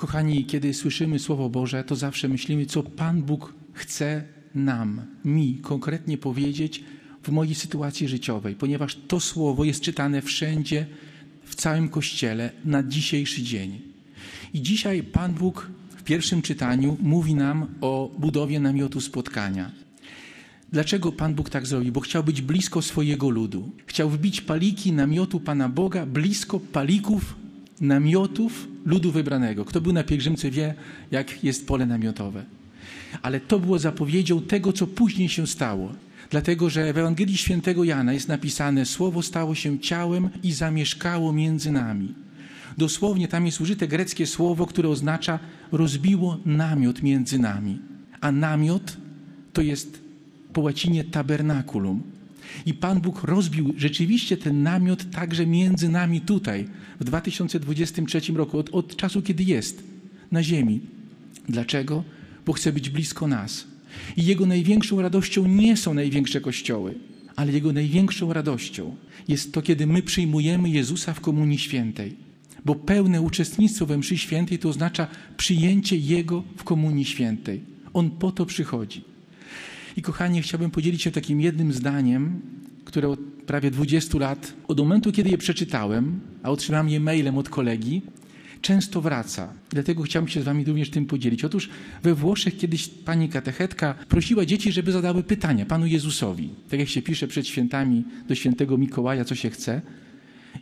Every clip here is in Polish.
Kochani, kiedy słyszymy Słowo Boże, to zawsze myślimy, co Pan Bóg chce nam, mi konkretnie powiedzieć w mojej sytuacji życiowej, ponieważ to Słowo jest czytane wszędzie, w całym Kościele na dzisiejszy dzień. I dzisiaj Pan Bóg w pierwszym czytaniu mówi nam o budowie namiotu spotkania. Dlaczego Pan Bóg tak zrobił? Bo chciał być blisko swojego ludu. Chciał wbić paliki namiotu Pana Boga blisko palików namiotów ludu wybranego. Kto był na pielgrzymce wie, jak jest pole namiotowe. Ale to było zapowiedzią tego, co później się stało. Dlatego, że w Ewangelii Świętego Jana jest napisane: Słowo stało się ciałem i zamieszkało między nami. Dosłownie tam jest użyte greckie słowo, które oznacza rozbiło namiot między nami. A namiot to jest po łacinie tabernaculum. I Pan Bóg rozbił rzeczywiście ten namiot także między nami tutaj, w 2023 roku, od, od czasu, kiedy jest na ziemi. Dlaczego? Bo chce być blisko nas. I Jego największą radością nie są największe kościoły, ale Jego największą radością jest to, kiedy my przyjmujemy Jezusa w Komunii Świętej. Bo pełne uczestnictwo we mszy świętej to oznacza przyjęcie Jego w Komunii Świętej. On po to przychodzi. I kochani, chciałbym podzielić się takim jednym zdaniem, które od prawie 20 lat, od momentu, kiedy je przeczytałem, a otrzymałem je mailem od kolegi, często wraca. Dlatego chciałbym się z wami również tym podzielić. Otóż we Włoszech kiedyś pani katechetka prosiła dzieci, żeby zadały pytania Panu Jezusowi. Tak jak się pisze przed świętami do świętego Mikołaja, co się chce.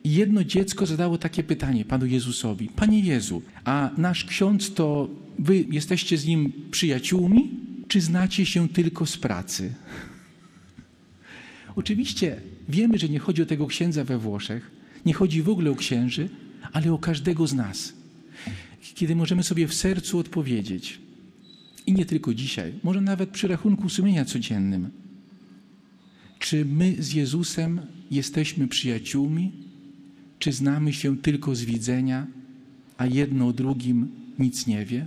I jedno dziecko zadało takie pytanie Panu Jezusowi. Panie Jezu, a nasz ksiądz to wy jesteście z nim przyjaciółmi, czy znacie się tylko z pracy? Oczywiście wiemy, że nie chodzi o tego księdza we Włoszech, nie chodzi w ogóle o księży, ale o każdego z nas. Kiedy możemy sobie w sercu odpowiedzieć, i nie tylko dzisiaj, może nawet przy rachunku sumienia codziennym, czy my z Jezusem jesteśmy przyjaciółmi, czy znamy się tylko z widzenia, a jedno o drugim nic nie wie?